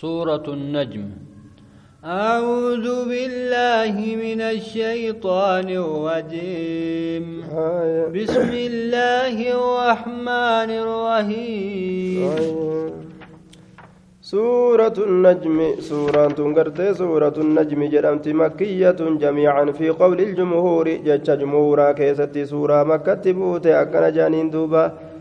سورة النجم. أعوذ بالله من الشيطان الرجيم. آية. بسم الله الرحمن الرحيم. آية. سورة النجم. سورة تنقرت. سورة النجم جرمت مكية جميعا في قول الجمهور. جج جمهورا كيستي سورة مكة تبوت. أكن جانين دوبا.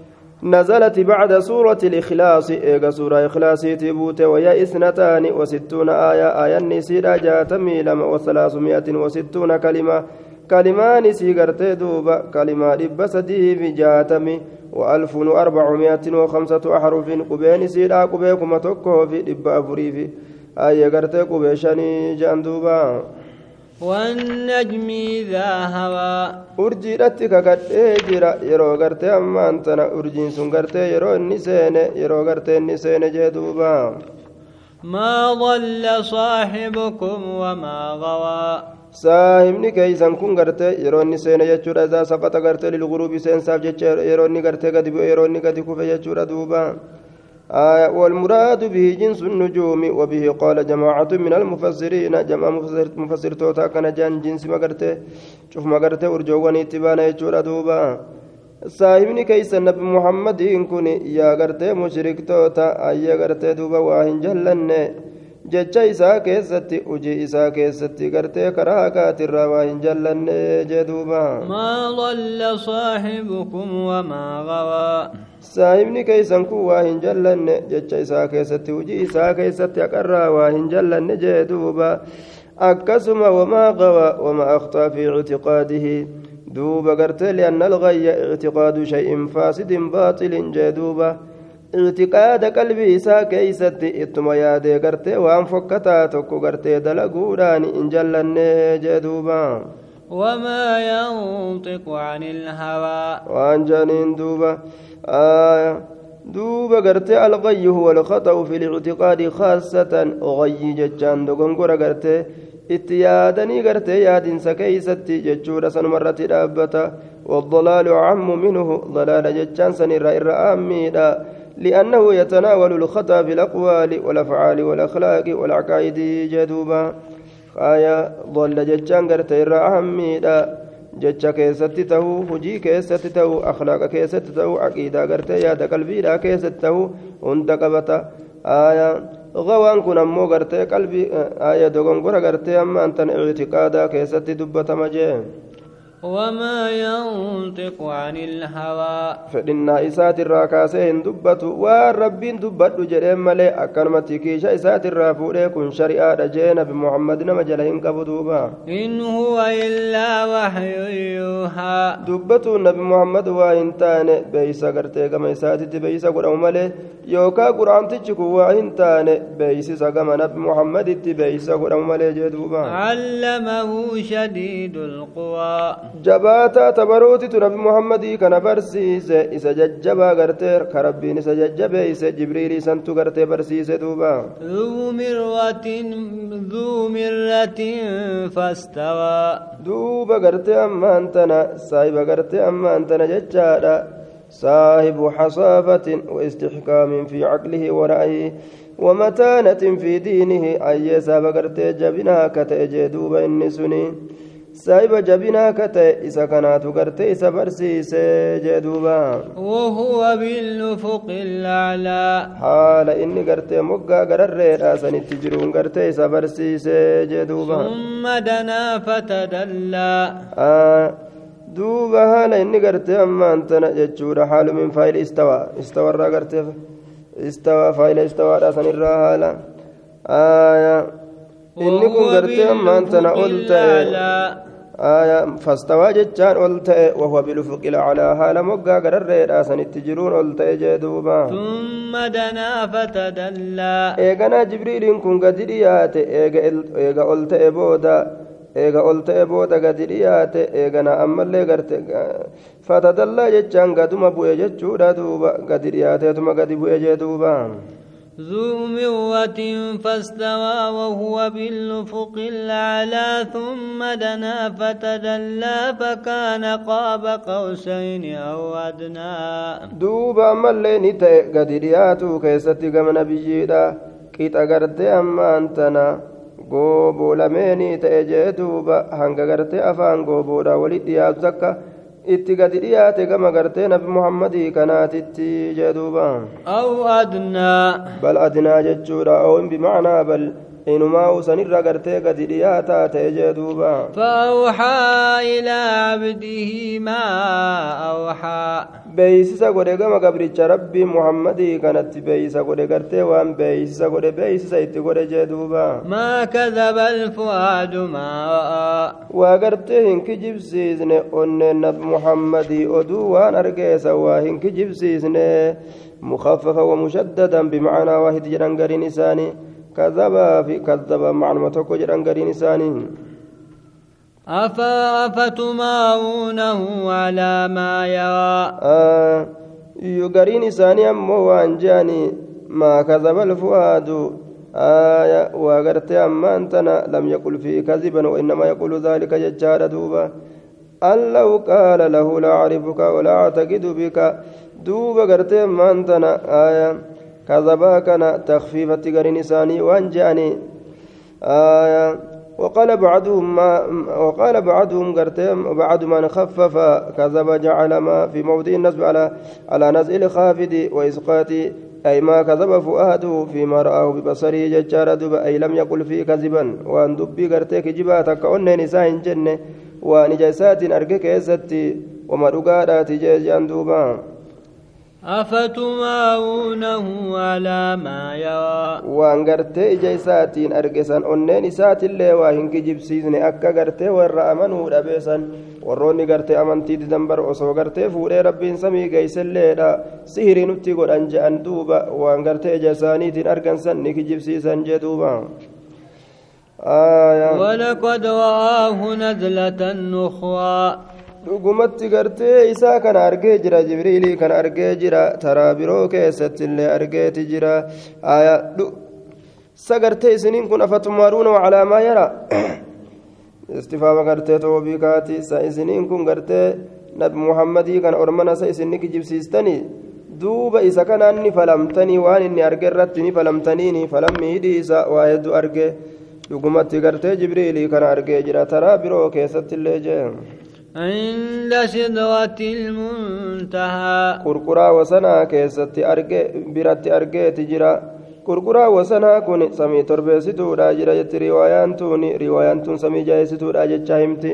نزلت بعد سورة الإخلاص. إيغا سورة إخلاص تبوت ويا إثنتان وستون آية. آية النسيرة جاتمي لما وثلاثمائة وستون كلمة. كلمان سيغرتي دوبا. كلمة إبا سديه في جاتمي. وألف وأربعمائة وخمسة أحرف. قبين سيدا قبيكما تكو في إبا أفري في آية غرتي قبيشاني جاندوبا والنجم إذا هوى urjiidhatti kakadhee jira yeroo gartee ammaan tana urjiin sun gartee yeroo inni seene yeroo gartee inni seene jee duuba ما ضل صاحبكم وما غوى saahibni keeysan kun gartee yeroo inni seene jechuudha isaa saqata gartee lilguruubi seensaaf jecha yeroo inni gartee gadi bu'e yeroo inni gadi kufe jechuudha duuba آية والمراد به جنس النجوم وبه قال جماعة من المفسرين جمع مفسر, مفسر توتا كان جان جنس مغرته شوف مغرته ورجوان اتبانا يجورا دوبا saahibni keeysa nabi muhammadiin kun yaa gartee mushriktoota ayya gartee duuba waa hin jallanne jecha isaa keessatti hujii isaa keessatti gartee karaa hakaatirraa waa hin jallanne jee duuba ما ضل صاحبكم وما غوى saahibni keeysan kun waa hin jallanne jecha isaa keessatti hujii isaa keessatti haqarraa waa hin jallanne jee duuba akkasuma wamaa qawa wamaa akhtaa fi ictiqaadihi دوب قرت لأن الغي اعتقاد شيء فاسد باطل جدوبة اعتقاد قلبي إسا كيست اتما يادي قرت وان فكتا تكو قرت دلقودان إن جلن جدوبة وما ينطق عن الهوى وان جانين دوبة آية. دوبا قرت الغي هو الخطأ في الاعتقاد خاصة. غي ججان دقنقر قرت itti yaadanii gartee yaadinsa keeysatti jechuudha sanumarratti dhaabbata والضلال أعم منه ضلال جتان سنرى الرآميدا. لأنه يتناول الخطأ في الأقوال والأفعال والأخلاق والعقائد جدوبا. آية ضل جتان قرتي الرآميدا. Jecha keessatti tahuu hujii keessatti tahuu akhlaaqa keessatti tahuu aqiidaa gartee yaada qalbiidhaa keessatti tahuu hunda qabata كن أمو غرتي قلبي آية دوغن غورا غرتي أما أنت اعتقادا كيستي دبة مجي وما ينطق عن الهوى. فإن إسات الراكاسين دبة والرب دبة جريم ملي أكرمت كيشا إسات الرافوري كن شريعة جينا بمحمد نمجلهن كبدوبا. إن هو إلا وحي يوحى. دبة نبي محمد وإن تان بيسا غرتي كما إساتي بيسا قرأو ملي يوكا قرآن تجكو وإن تان بيسا كما نبي محمد بيسا قرأو ملي جدوبا. علمه شديد القوى. Jabaataa tabaruutitu nabi muhammadii kana barsiise isa jajjabaa gartee ka rabbiin isa jajjabeeyse jibriilii santu gartee barsiise duuba ذو مرة ذو مرة فاستوى duuba gartee ammaan tana saahiba gartee ammaan tana jechaadha صاحب حصافة واستحكام في عقله ورأيه ومتانة في دينه أي سابقرت جبنا كتأجدوب إنسني saahiba jabinaa ka ta'e isa kanaatu gartee isa barsiise jee duuba. Wahuwa bilufuqi laclaa haala inni gartee moggaa gararreedha sanitti jiruun gartee isa barsiise jee duuba. Umma danaa fatadallaa duuba haala inni gartee ammaan tana jechuudha. Haalumin faayila istawaa istawarraa gartee istawaa faayila istawaadha sanirraa haala. Aayaa inni kun gartee ammaan tana ol ta'e. فاستوى جتان وهو بالأفق الأعلى هالا مقا قرر سنت جرون ألتئ جدوبا. ثم دنا فتدلى. إيغانا جبريل كن قد ريات إيغا ألتئ بودا إيغا ألتئ بودا قد ريات إيغانا أما اللي قرت فتدلى جتان قدما بوئ جتشودا دوبا قد ريات ثم قد بوئ جدوبا. ذو مرة فاستوى وهو بالأفق الأعلى ثم دنا فتدلى فكان قاب قوسين أو أدنى gadi dhiyaatuu keessatti gama nabiyyiidha qixa gartee ammaan tana gooboo lameenii ta'e jee duuba hanga gartee afaan gooboodha walit dhiyaatu takka itti gadi dhiyaate gama gartee nabi muhammadii kanaatitti jee duuba aw adnaa bal adnaa jechuudha oowin bimacnaa bal gadi dhiyaataa ta'e jee duuba فأوحى إلى عبده ما أوحى beeysisa godhe gama gabricha rabbii muhammadii kanatti beeysa godhe gartee waan beeysisa godhe beeysisa itti godhe jee duuba ما كذب الفؤاد ما رأى waa gartee hin kijibsiisne onneen nabi muhammadii oduu waan argeesa waa hin kijibsiisne mukaffafa wamushaddadan bimacnaa waahid jedhan gariin isaanii كذب في كذب معنى توكو جران غرين إساني أفتمارونه على ما يرى؟ آه يغرين إساني أمو وانجاني ما كذب الفؤاد. آية وغرت أما أنتنا لم يقل فيه كذبا وإنما يقول ذلك ججار دوبا. أن لو قال له لا أعرفك ولا أعتقد بك. دوبا غرت أما أنتنا آية كذبا كان تخفيفة قرين إساني وأنجاني آية. وقال بعضهم ما وقال بعضهم قرتهم بعد من خفف كذب جعل ما في موضع النسب على على نزع الخافض وإسقاط أي ما كذب فؤاده فيما رآه ببصره ججار دب أي لم يقل فيه كذبا. وأن دبي قرتك جباتك كأن نساء جنة. وأن جيسات أركك يزتي وما رقادات جيجان دوبان أفتماونه على ما يرى؟ وان قرت إجاي ساتين أرقسان أنين سات اللي واهن كجيب سيزني أكا قرت ورى أمنه ربيسا وروني قرت أمن تيد دنبر أصو قرت فوري ربي سمي قيس اللي لا سهري نتقر أنجا أندوبا وان قرت إجاي ساتين أرقسان نكجيب سيزن جدوبا آية. ولقد رآه نزلة أخرى dhugumatti gartee isaa kana argee jira jibriilii kana argee jira taraa biroo keessatti illee argeeti jira sa gartee isiniin kun afatumaaruuna wacalaa maa yara istifaama gartee toobii kaati sa isiniin kun gartee nabi muhammadii kana ormana sa isinni kijibsiistanii duuba isa kanaan ni falamtanii waan inni arge irratti ni falamtaniini falammii hidhii isa waa hedduu arge dhugumatti gartee jibriilii kana argee jira taraa biroo keessatti illee jee عند سدرة المنتهى قرقرا وسنا كيست أرجي برت أرجي تجرا قرقرا وسنا كن سمي تربيستو راجرا جت روايان توني روايان تون سمي جايستو راجت شاهمتي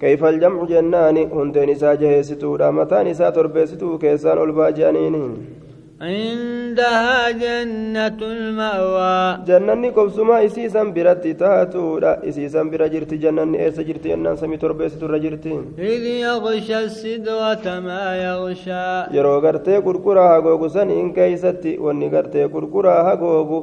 كيف الجمع جنان هندين إسا جهيستو رامتان إسا تربيستو كيسان الباجانين عندها جنة المأوى. جنني كبسما إسيسا برت تاتودا إسيسا برا جرت جنني إيسا جرت ينان سمي تربيس ترى جرتي. إذ يغشى السدرة ما يغشى. yeroo gartee gurguraa hagoogu saniin keeysatti wanni gartee gurguraa hagoogu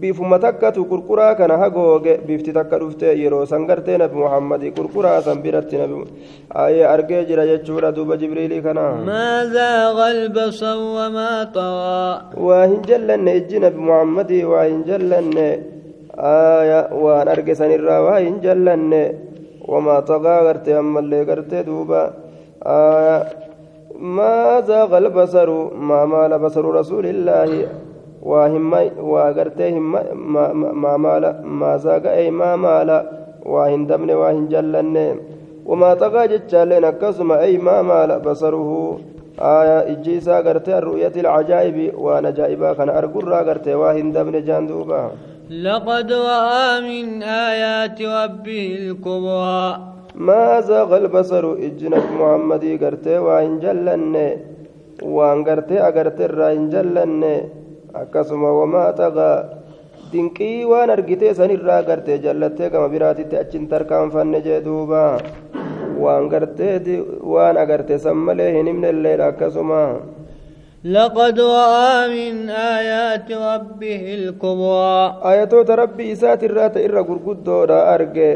bifuma takkatu qurquraa kana hagooge bifti takka dhufte yeroo san gartee nabi muhammadi qurquraa san biratti nabi argee jira jechuudha duuba jibriilii kana ما زاغ البصر وما طغى waa hin jallanne ijji nabi muhammadii waa hin jallanne aya waan arge sanirraa waa hin jallanne wamaa tagaa gartee ammallee gartee duuba aya ما زاغ البصر ما مال بصر رسول وهم وغرته ما ما مال ما زاغ اي ما مال وهن دمن وهن جلن وما طغى جتالين كسم اي ما مال بصره آية إجيسا غرتي الرؤية العجائب ونجائبا كان أرقرا غرتي وهن دمن جاندوبا لقد رأى من آيات ربه الكبرى ما زاغ البصر إجنب محمدي غرتي وهن جلن وان غرتي أغرتي الرهن جلن akkasuma wamaa tagaa dinqii waan argitee sanirraa gartee jallattee gama biraatitti achin tarkaanfanne jee duuba waan gartee waan agarte san malee hin himnelleedha akkasuma لقد رأى من آيات ربه الكبرى ayatoota rabbii isaati irraa ta irra gurguddoodha arge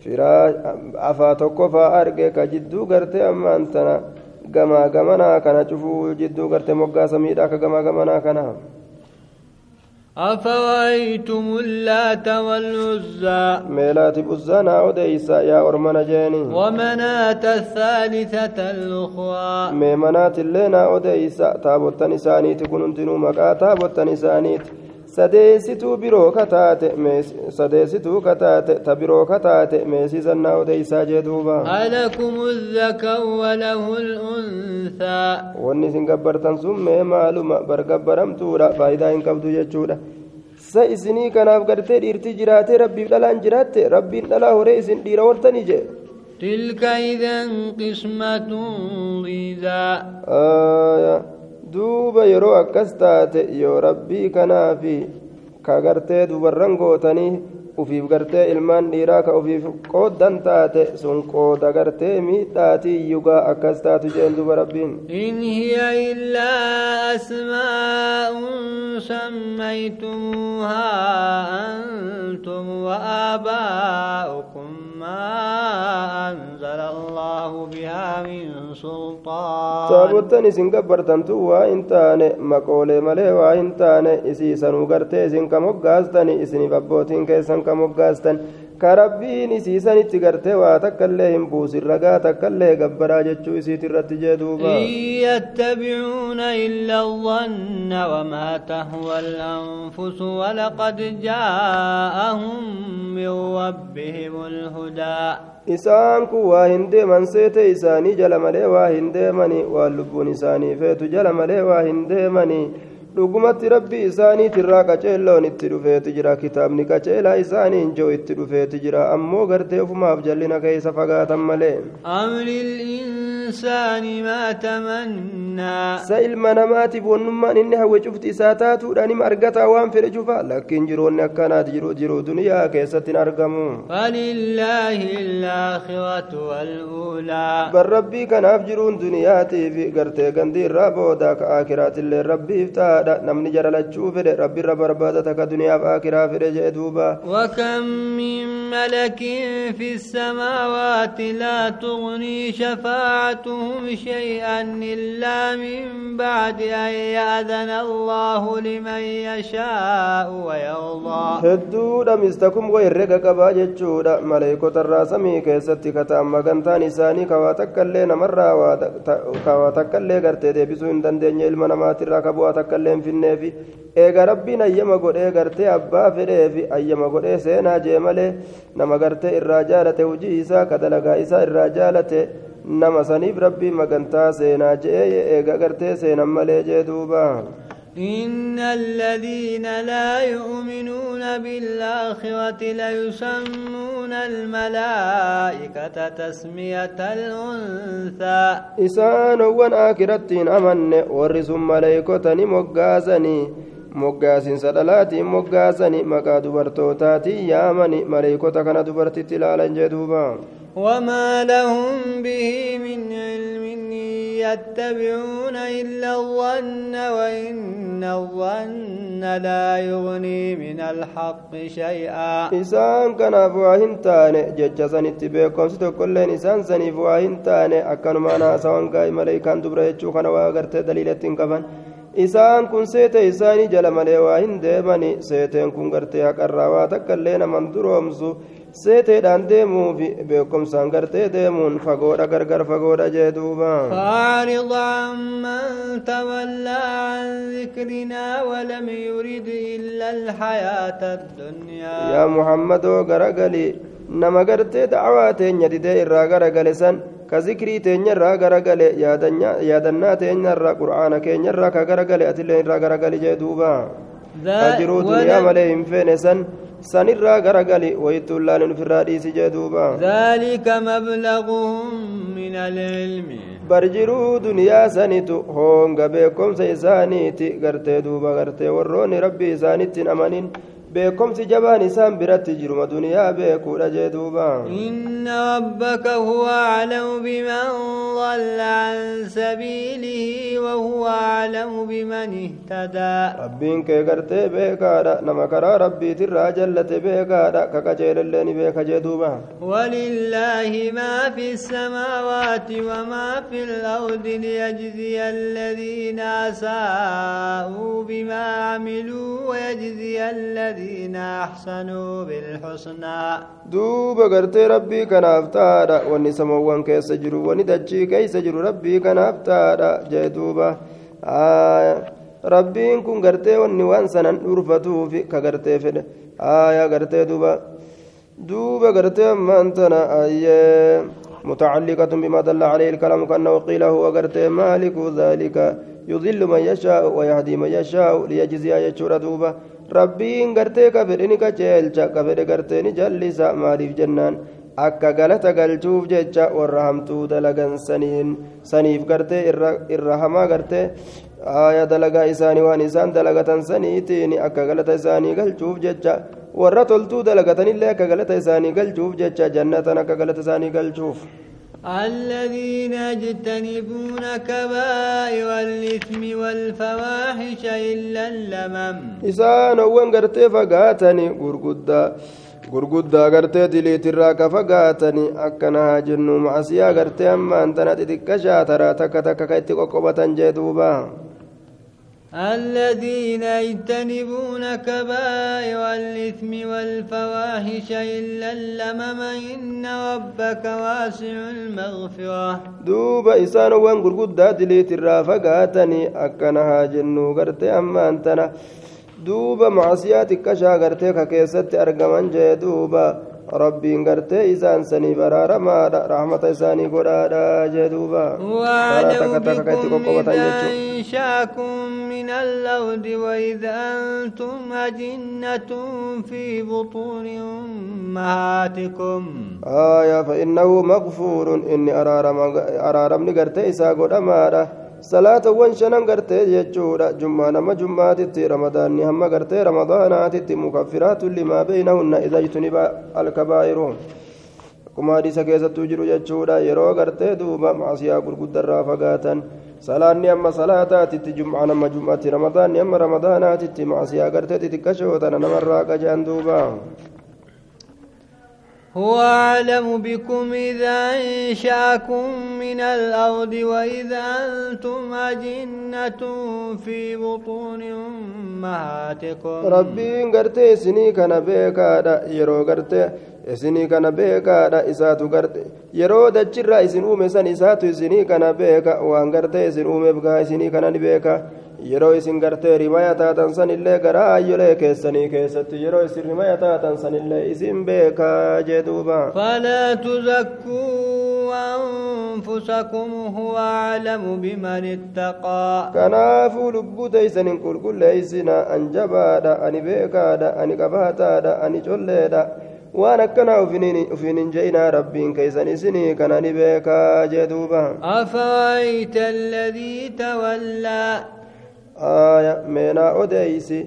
firaa afaa tokko faa arge ka jidduu gartee ammaan tana gamaa gamanaa kana cufuu jidduu gartee moggaa samiidha أفرأيتم اللات والعزى؟ ميلات بزنا وديسا يا أرمنا جاني ومناة الثالثة الأخرى. ميمنات اللينا وديسا. تابو التنساني تكون انتنو مكا تابو التنسانيت. Sadeessituu biroo kataate sadeessituu kataate ta biroo kataate meesisannaa odeysaa jee duuba ألكم الذكر وله الأنثى wanni isin gabbartan sun mee maaluma bargabbaramtuudha faayidaa hin qabdu jechuudha sa isinii kanaaf gartee dhiirti jiraatee rabbiif dhalaan jiraatte rabbiin dhalaa horee isin dhiira hortanii jee إذا قسمة ضيزى Aayaa. Duuba yeroo akkas taate yoo rabbii kanaafi ka gartee dubarran gootanii ufiif gartee ilmaan dhiiraa ka ufiif qooddan taate sun qooda gartee miidhaatii yugaa akkas taatu jeen duba rabbiin إن هي إلا أسماء سميتموها أنتم وآباؤكم ما أنزل الله بها من سلطان gabbartantu waa hin taane maqoolee malee waa hin taane isiisanuu gartee isin ka moggaastani isiniif abbootiin keessan ka moggaastan ka rabbiin isiisanitti gartee waa takkaillee hin buusin ragaa takkaillee gabbaraa jechuu isiit irratti jee duuba إن يتبعون إلا الظن وما تهوى الأنفس ولقد جاءهم من ربهم الهدى isaan kun waa hin deeman seete isaanii jala malee waa hin deemani waan lubbuun isaanii feetu jala malee waa hin deemani dhugumatti rabbii isaaniitirraa qaceelloon itti dhufeeti jira kitaabni qaceelaa isaaniin joo itti dhufeeti jira ammoo gartee ufumaaf jallina keessa fagaatan malee sa ilma namaatiif wannummaan inni hawwe cufti isaa taatuudhaan hima argataa waan fedhe cufa lakkiin jiroonni akkanaati jiru jiru duniyaa keessatti hin argamu bar rabbii kanaaf jiruun duniyaatiif gartee gandii irraa booda ka akiraatillee rabbiif taadha namni jaralachuu fedhe rabbiirra barbaadata ka duniyaaf akiraa fedhe jee duuba وكم من ملك في السماوات لا تغني شفاعتهم شيئا إلا من بعد أن يأذن الله لمن يشاء ويرضى wayirrega qabaa jechuudha maleeykotarraa samii keessatti kataan magantaan isaanii kawaa takkaillee namarraa waa ta- kawaa takkaillee gartee deebisuu hin dandeenye ilma namaatirraa ka bu'aa takkaillee hin finneefi eega rabbiin ayyama godhee gartee abbaa fedheefi ayyama godhee seenaa jee malee nama gartee irraa jaalate hujii isaa ka dalagaa isaa irraa jaalate nama saniif rabbiin magantaa seenaa jee eega gartee seenan malee jee duuba إن الذين لا يؤمنون بالآخرة ليسمون الملائكة تسمية الأنثى. إسان وان آكرتين أمن. ورسم ملائكتني مقاسني. مقاسين سدلاتي مقاسني. مكا دبرتو تاتي يامني ملائكتك ندبرت تلالا جدوبا وما لهم به من علم يتبعون إلا الظن وإن الظن لا يغني من الحق شيئا. إسان كان فواهن تاني جج سنت بيكم ستو كل إنسان سني فواهن تاني أكن مانا ناسا وانقا إما ليكان دبرا يتشوخنا وغرت دليلتين كفن kana waa agartee daliilatti hin qaban isaan kun seete isaanii jala malee waa hin deemani seeteen kun gartee haqarraa waa takkaillee naman duroomsu seeteedhaan deemuufi beekomsaan gartee deemuun fagoodha gargar fagoodha jee duuba فأعرض عمن تولى عن ذكرنا ولم يرد إلا الحياة الدنيا yaa muhammadoo garagali nama gartee dacwaa teenya didee irraa garagale san ka zikrii teenyarraa garagale yaadannaa teenyarraa qur'aana keenyarraa ka garagale atillee irraa garagali jee duuba. Ajiruu duniyaa malee hin feene san sanirraa garagali wayittu ullaanin ofirraa dhiisi jee duuba. Dhaalika mablaquhum min alilmi barjiruu duniyaa sanitu hoonga beekomsa isaaniiti gartee duuba gartee warroonni rabbii isaanittiin amanin beekomsi jabaan isaan biratti jiruma duniyaa beekuudha jee duuba إن ربك هو أعلم بمن ضل عن سبيله وهو أعلم بمن اهتدى rabbiin kee gartee beekaadha nama karaa rabbiitirraa jallate beekaadha ka qajeelellee ni beeka jee duuba ولله ما في السماوات وما في الأرض ليجزي الذين أساءوا بما عملوا ويجزي الذين للذين أحسنوا بالحسنى. دوب قرت ربي كان أفتادا واني سموان كي سجروا واني دجي كي سجروا ربي كان أفتادا جاي دوبا. آه ربي كون قرت واني وانسانا نرفتو في كقرت فين آه يا قرت دوبا. دوب قرت ما أنتنا أي متعلقة بما دل عليه الكلام كأنه قيل هو قرت مالك ذلك. يضل من يشاء ويهدي من يشاء ليجزي يجور دوبا ربين قرتي كفر إنك جيلشا كفر قرتي نجلسا مالف جنان akka galata galchuuf jecha warra hamtuu dalagan saniin saniif gartee irra hamaa gartee aaya dalagaa isaanii waan isaan dalagatan saniitiin akka galata isaanii galchuuf jecha warra toltuu dalagatanillee akka galata isaanii galchuuf jecha jannatan akka galata isaanii galchuuf الذين يجتنبون كبائر الإثم والفواحش إلا اللمم. إسان وان غرتي فقاتني غرغدا غرغدا غرتي دليت الراك فقاتني أكنا جنو معسيا غرتي أما أنت نتدك شاترا تكتك كيتك قبتا الذين يجتنبون كبائر الإثم والفواحش إلا اللمم إن ربك واسع المغفرة. دوب إسان وان قرقود دليت الرافقاتني أكنها جنو قرتي أما أنتنا. دوب معصياتك كشا قرتي كيست أرقمن جي دوبا. Rabbiin gartee isaan sanii baraaramaadha rahmata isaanii godhaadha jee duuba. واعلم بكم إذا أنشاكم من الأرض وإذا أنتم أجنة في بطون أمهاتكم آية فإنه مغفور إني أرارم أرارم نقرتي إسا قدماده salaatawwan shanan gartee jechuudha jummaa nama jummaatitti ramadaanni hamma gartee ramadaanaatitti mukaffiraatun limaa beeynahunna iza jtuniba alkabaa'iru akkuma hadiisa keessattuu jiru jechuudha yeroo gartee duuba macsiyaa gurguddarraa fagaatan salaanni amma salaataatitti jum'aa nama jum'aatti ramadaanni amma ramadaanaatitti macsiyaa gartee xixiqqashootana namarraa qajaan duuba هو أعلم بكم إذا أنشأكم من الأرض وإذا أنتم أجنة في بطون أمهاتكم. ربي إن قرت إسني كان بيكا دا يرو قرت إسني كان بيكا دا إساتو قرت يرو دا جرى إسن أومي سن إساتو إسني كان بيكا. وان قرت إسن أومي بقى إسني كان بيكا. Yeroo isin gartee rimaya taatan sanillee garaa ayyolee keessanii keessatti yeroo isin rimaya taatan sanillee isin beekaa jee duuba falaa tuzakkuu anfusakum huwa aclamu biman ittaqaa kanaafuu lubbuu teeysanin qulqulleeysina an jabaadha ani beekaadha ani qabaataadha ani colleedha waan akkanaa ufiin hin je'inaa rabbiin keeysan isinii kana ni beekaa jee duuba afarayta alladii tawallaa aya meenaa odeeysi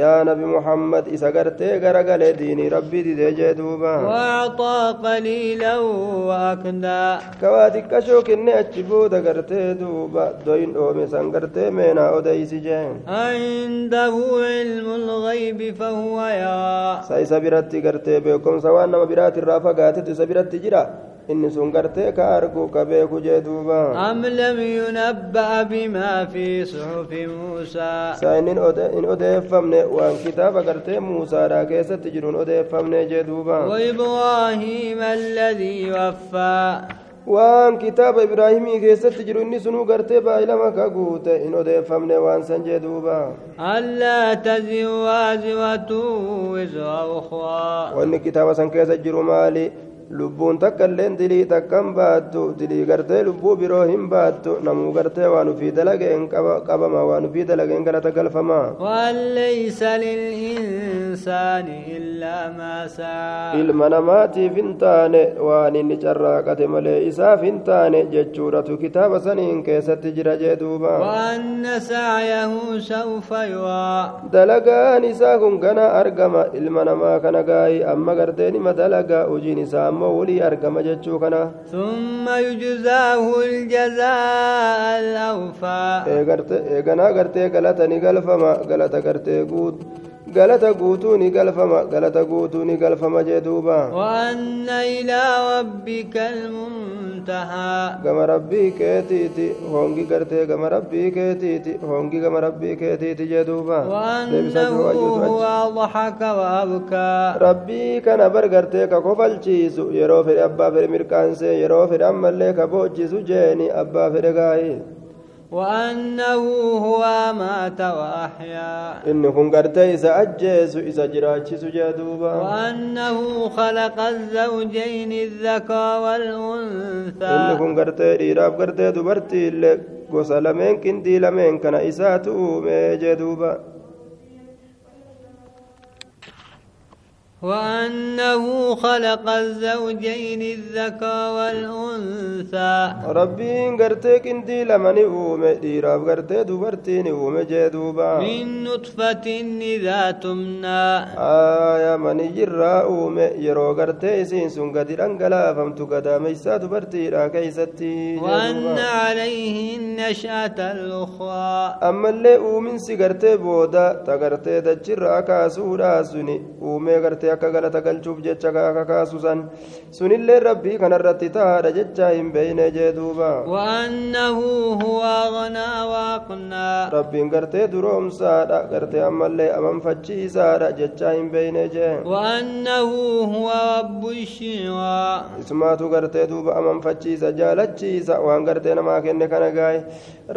yaa nabi muhammad isa gartee garagalee diinii rabbii didee jee duuba waaxaa qaliilan waakdaa kawaa xiqqashoo kenne achi booda gartee duuba doyin dhoome san gartee meenaa odeeysi jee عنده علم الغيب فهو يرى sa isa biratti gartee beekomsa waan nama biraatirraa fagaatetu isa biratti jira inni sun gartee ka argu ka beeku jee duuba أم لم ينبأ بما في صحف موسى sa inni hin odeeffamne waan kitaaba gartee muusaadhaa keessatti jiruun odeeffamne jee duuba وإبراهيم الذي وفى waan kitaaba ibraahimii keessatti jiru inni sunuu gartee baay'ilama ka guute hin odeeffamne waan san jee duuba ألا تزر وازرة وزر أخرى wanni kitaaba san keessa jiru maali lubbuun takka illeen dilii takkan baattu dilii gartee lubbuu biroo hin baattu namuu gartee waan ufii dalageen qabama waan ufii dalageen galata galfama وأن ليس للإنسان إلا ما سعى ilma namaatiif hin taane waan inni carraaqate malee isaaf hin taane jechuudhatu kitaaba saniin keessatti jira jee duuba dalagaan isaa kun gana argama ilma namaa kana gaa'ii amma gartee nima dalagaa hojiin isaa ammoo walii argama jechuu kana ثم يجزاه الجزاء الأوفى eeganaa gartee galata ni galfama galata gartee guut galata guutuu ni galfama galata guutuu ni galfama jee duuba وأن إلى ربك المنتهى gama rabbii keetiiti hongi gartee gama rabbii keetiiti hongi gama rabbii keetiiti jee duuba وأنه هو أضحك وأبكى rabbii kana bar gartee ka kofalchiisu yeroo fedhe abbaa fedhe mirqaansee yeroo fedhe ammallee ka boochisu jeeni abbaa fedhe gaa'ii وأنه هو مات وأحيا. إن كن قرتي إذا أجيس إذا جراتشي سجادوبا وأنه خلق الزوجين الذكر والأنثى. إن كن قرتي إيراب قرتي دبرتي اللي gosa lameen qindii lameen kana isaatu uume وأنه خلق الزوجين الذكر والأنثى. ربي قرتك انتي لمن أومي ديراب قرتي دبرتين أومي جدوبا من نطفة إذا تمنى. آية من يرى أومي يرو قرتي سين سن قدر أنقلا فمتو قدا ميسا دبرتي را كيستي. وأن عليه النشأة الأخرى. أما اللي أومن سي بودا تقرتي دجر أكاسورا سني أومي قرتي irratti akka galata galchuuf jecha kakaasu san sunillee rabbii kanarratti tahaadha jecha hin beeyne jee duuba rabbiin gartee duroomsaadha gartee ammallee amanfachiisaadha jecha hin beeyne jee ismaatu gartee duuba amanfachiisa jaalachiisa waan gartee namaa kenne kana gaaye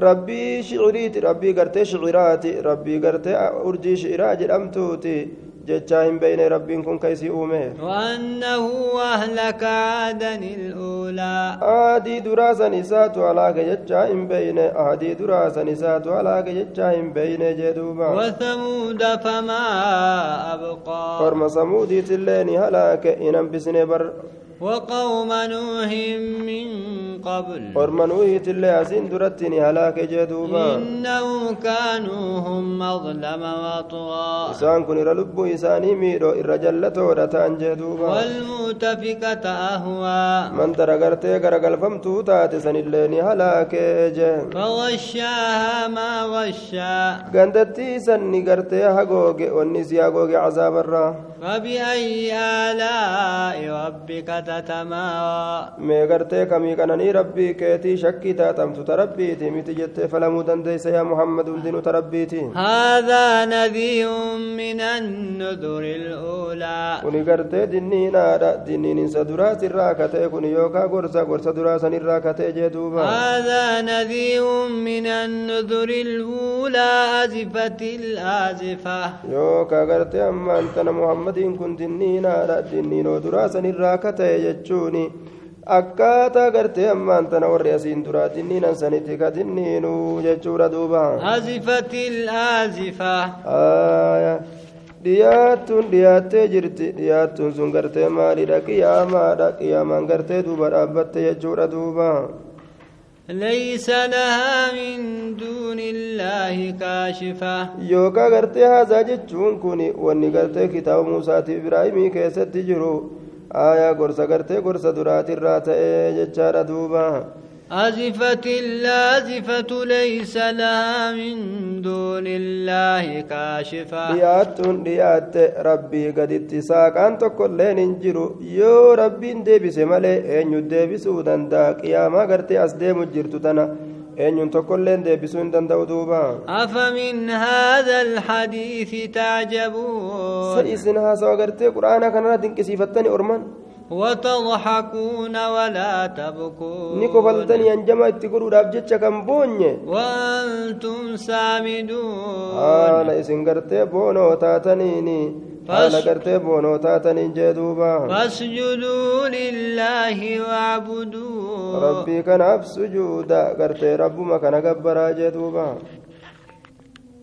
rabbii shiciriiti rabbii gartee shiciraati rabbii gartee urjii shiciraa jedhamtuuti جتشا هم بين رب كن كيسي أومه. وأنه أهلك عادا الأولى. آدي دراسا نسات على جتشا هم بين آدي دراسا نسات على جتشا هم بين جدوبا. وثمود فما أبقى. فرم ثمود تلين هلاك إنم بسنبر. بر وقوم نوح من قبل. قرم نوح تلي عزين درتني على كجدوبا إنهم كانوا هم مظلم وطغى إسان كن رلب إساني ميرو إرجلة ورتان جدوبا. والمتفكة أهوى. من درقرتي قرقل فمتو تاتي سن الليني على فغشاها ما غشا قندتي سن نقرتي هقوقي ونسي هقوقي عذاب الرحمن فبأي آلاء ربك تتمارى kamii qananii rabbii keetii shakkii taatamtu ta rabbiiti miti jettee falamuu dandeeysa yaa muhammad hundinu ta rabbiiti هذا نذير من النذر الأولى dinniininsa duraa sirraa katee kun yookaa gorsa gorsa duraa san irraa katee jee duuba هذا نذير من النذر الأولى أزفت الآزفة yookaa gartee ammaan tana muhammadiin kun dinniinaadha dinniinoo duraa sanirraa tae jechuuni akkaataa gartee ammaan tana warri asiin duraa dinniinan sanitti ka dinniinuu jechuudha duuba. Azifatil azifa dhiyaattuun dhiyaattee jirti. Dhiyaattuun sun gartee maalidha? Qiyaamaadha. Qiyaamaan gartee duuba dhaabbatte jechuudha duuba. ليس لها من دون الله كاشفة yookaa gartee haasaa jechuun kun wanni gartee kitaaba muusaatiif ibraahimii keessatti jiru aayaa gorsa gartee gorsa duraatirraa ta'ee jechaadha duuba أزفت اللازفة ليس لها من دون الله كاشفة. ديات ديات ربي قد اتساك أنت كل ننجرو يو ربي ديبس مالي أنيو ديبس ودن داك يا ما قرتي أسدي مجرتو تنا. أنيو انت كل ديبس ودن داو دوبا أفمن هذا الحديث تعجبون؟ سيسنها سوى قرتي قرآن كان ردنك سيفتني أرمان. وتضحكون ولا تبكون. نيكو بلدني انجما تيغورو داب جيتشا وأنتم سامدون. آه، أنا سينغرت بونو تاتانيني آه، فاش غرت بونو تاتاني جدوبا. فاسجدوا لله واعبدوا ربي كان اب سجودا غرت جدوبا.